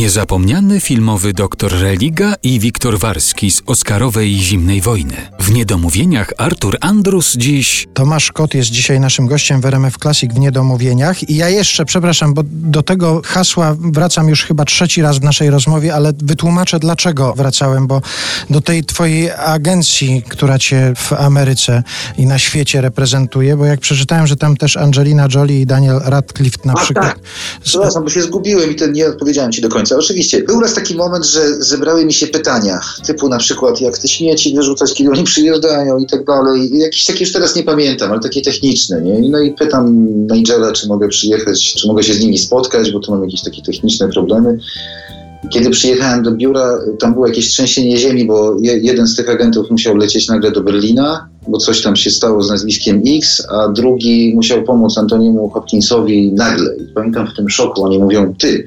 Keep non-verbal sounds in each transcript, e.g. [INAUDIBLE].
Niezapomniany filmowy doktor Religa i Wiktor Warski z Oscarowej Zimnej Wojny. W Niedomówieniach Artur Andrus dziś... Tomasz Kot jest dzisiaj naszym gościem w RMF Classic w Niedomówieniach i ja jeszcze, przepraszam, bo do tego hasła wracam już chyba trzeci raz w naszej rozmowie, ale wytłumaczę dlaczego wracałem, bo do tej twojej agencji, która cię w Ameryce i na świecie reprezentuje, bo jak przeczytałem, że tam też Angelina Jolie i Daniel Radcliffe na A, przykład... tak. Przepraszam, bo się zgubiłem i to nie odpowiedziałem ci do końca. Oczywiście, był raz taki moment, że zebrały mi się pytania, typu na przykład jak te śmieci wyrzucać, kiedy oni przyjeżdżają i tak dalej. Jakieś takie już teraz nie pamiętam, ale takie techniczne, nie? No i pytam Nigela, czy mogę przyjechać, czy mogę się z nimi spotkać, bo tu mam jakieś takie techniczne problemy. Kiedy przyjechałem do biura, tam było jakieś trzęsienie ziemi, bo je, jeden z tych agentów musiał lecieć nagle do Berlina, bo coś tam się stało z nazwiskiem X, a drugi musiał pomóc Antoniemu Hopkinsowi nagle. I pamiętam w tym szoku, oni mówią, ty,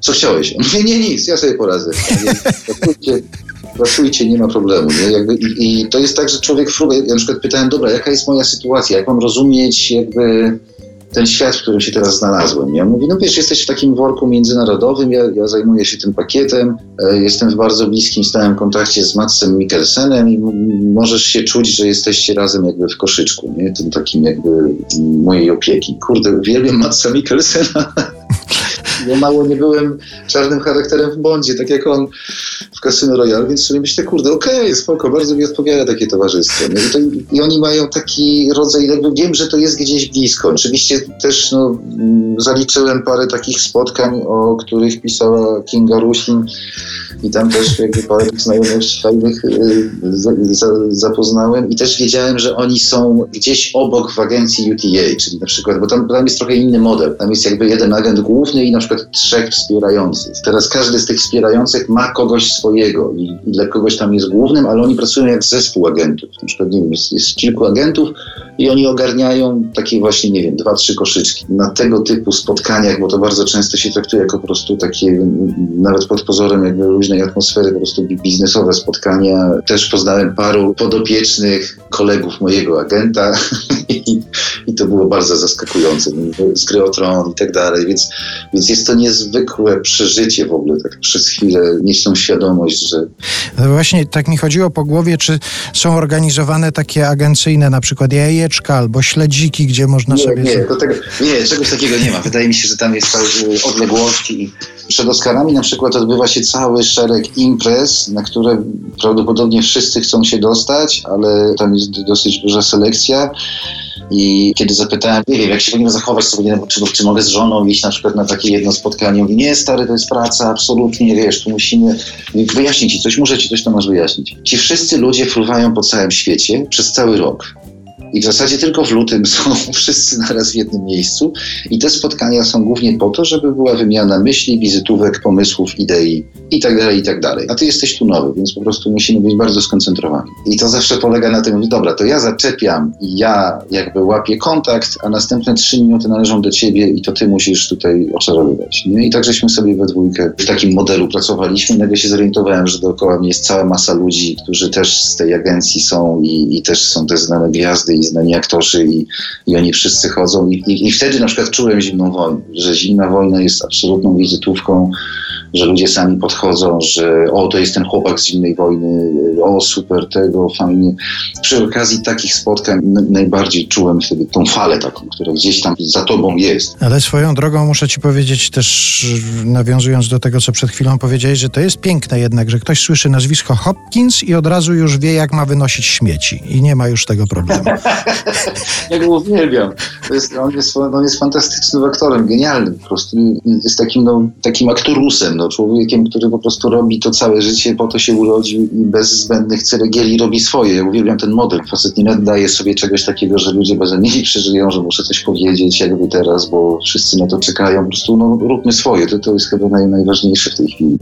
co chciałeś? [LAUGHS] Mówi, nie, nic, ja sobie poradzę. Mówię, Pracujcie, pracujcie, nie ma problemu. Nie? Jakby, i, I to jest tak, że człowiek próbuje, ja na przykład pytałem, dobra, jaka jest moja sytuacja, jak mam rozumieć jakby ten świat, w którym się teraz znalazłem. Ja mówi, no wiesz, jesteś w takim worku międzynarodowym, ja, ja zajmuję się tym pakietem, e, jestem w bardzo bliskim, stałym kontakcie z Matsem Mikkelsenem i możesz się czuć, że jesteście razem jakby w koszyczku, nie? Tym takim jakby mojej opieki. Kurde, uwielbiam Matsa Mikkelsena. [LAUGHS] Ja mało nie byłem czarnym charakterem w Bondzie, tak jak on w Casino Royale, więc sobie myślę, kurde, okej, spoko, bardzo mi odpowiada takie towarzystwo. Nie? I, to, I oni mają taki rodzaj, jakby wiem, że to jest gdzieś blisko. Oczywiście też no, zaliczyłem parę takich spotkań, o których pisała Kinga Rusin i tam też jakby parę znajomych fajnych y, za, zapoznałem i też wiedziałem, że oni są gdzieś obok w agencji UTA, czyli na przykład, bo tam, tam jest trochę inny model. Tam jest jakby jeden agent główny i na przykład trzech wspierających. Teraz każdy z tych wspierających ma kogoś swojego i, i dla kogoś tam jest głównym, ale oni pracują jak zespół agentów. Na przykład, nie wiem, jest, jest kilku agentów i oni ogarniają takie właśnie, nie wiem, dwa, trzy koszyczki. Na tego typu spotkaniach, bo to bardzo często się traktuje jako po prostu takie, nawet pod pozorem jakby luźnej atmosfery, po prostu bi- biznesowe spotkania. Też poznałem paru podopiecznych kolegów mojego agenta [LAUGHS] i, i to było bardzo zaskakujące. Z gry o tron i tak dalej, więc, więc jest to niezwykłe przeżycie w ogóle, tak przez chwilę mieć tą świadomość, że No Właśnie tak mi chodziło po głowie, czy są organizowane takie agencyjne, na przykład jajeczka albo śledziki, gdzie można Nie, sobie... nie, tego, nie, czegoś takiego nie ma. Wydaje mi się, że tam jest cały odległości i przed Oscarami na przykład odbywa się cały szereg imprez, na które prawdopodobnie wszyscy chcą się dostać, ale tam jest dosyć duża selekcja. I kiedy zapytałem, nie wiem, jak się powinien zachować, powinienem, czy, czy mogę z żoną iść na przykład na takie jedno spotkanie, mówi, nie stary, to jest praca, absolutnie, wiesz, tu musimy wyjaśnić ci coś, muszę ci coś tam masz wyjaśnić. Ci wszyscy ludzie fruwają po całym świecie przez cały rok. I w zasadzie tylko w lutym są [LAUGHS] wszyscy naraz w jednym miejscu. I te spotkania są głównie po to, żeby była wymiana myśli, wizytówek, pomysłów, idei i tak dalej, i tak. A ty jesteś tu nowy, więc po prostu musimy być bardzo skoncentrowani. I to zawsze polega na tym, mówi, dobra, to ja zaczepiam i ja jakby łapię kontakt, a następne trzy minuty należą do ciebie i to ty musisz tutaj oczarowywać. Nie? I tak żeśmy sobie we dwójkę w takim modelu pracowaliśmy. Nagle się zorientowałem, że dookoła mnie jest cała masa ludzi, którzy też z tej agencji są i, i też są te znane gwiazdy i znani aktorzy i, i oni wszyscy chodzą i, i, i wtedy na przykład czułem zimną wojnę, że zimna wojna jest absolutną wizytówką, że ludzie sami podchodzą, że o, to jest ten chłopak z zimnej wojny, o, super, tego, fajnie. Przy okazji takich spotkań najbardziej czułem wtedy tą falę taką, która gdzieś tam za tobą jest. Ale swoją drogą muszę ci powiedzieć też, nawiązując do tego, co przed chwilą powiedziałeś, że to jest piękne jednak, że ktoś słyszy nazwisko Hopkins i od razu już wie, jak ma wynosić śmieci i nie ma już tego problemu. [LAUGHS] Ja go uwielbiam. Jest, on, jest, on jest fantastycznym aktorem, genialnym po prostu. Jest takim, no, takim aktorusem, no, człowiekiem, który po prostu robi to całe życie, po to się urodził i bez zbędnych ceregieli robi swoje. Ja uwielbiam ten model. Facet nie nadaje sobie czegoś takiego, że ludzie bez mnie przeżyją, że muszę coś powiedzieć jakby teraz, bo wszyscy na to czekają. Po prostu no, róbmy swoje. To, to jest chyba naj, najważniejsze w tej chwili.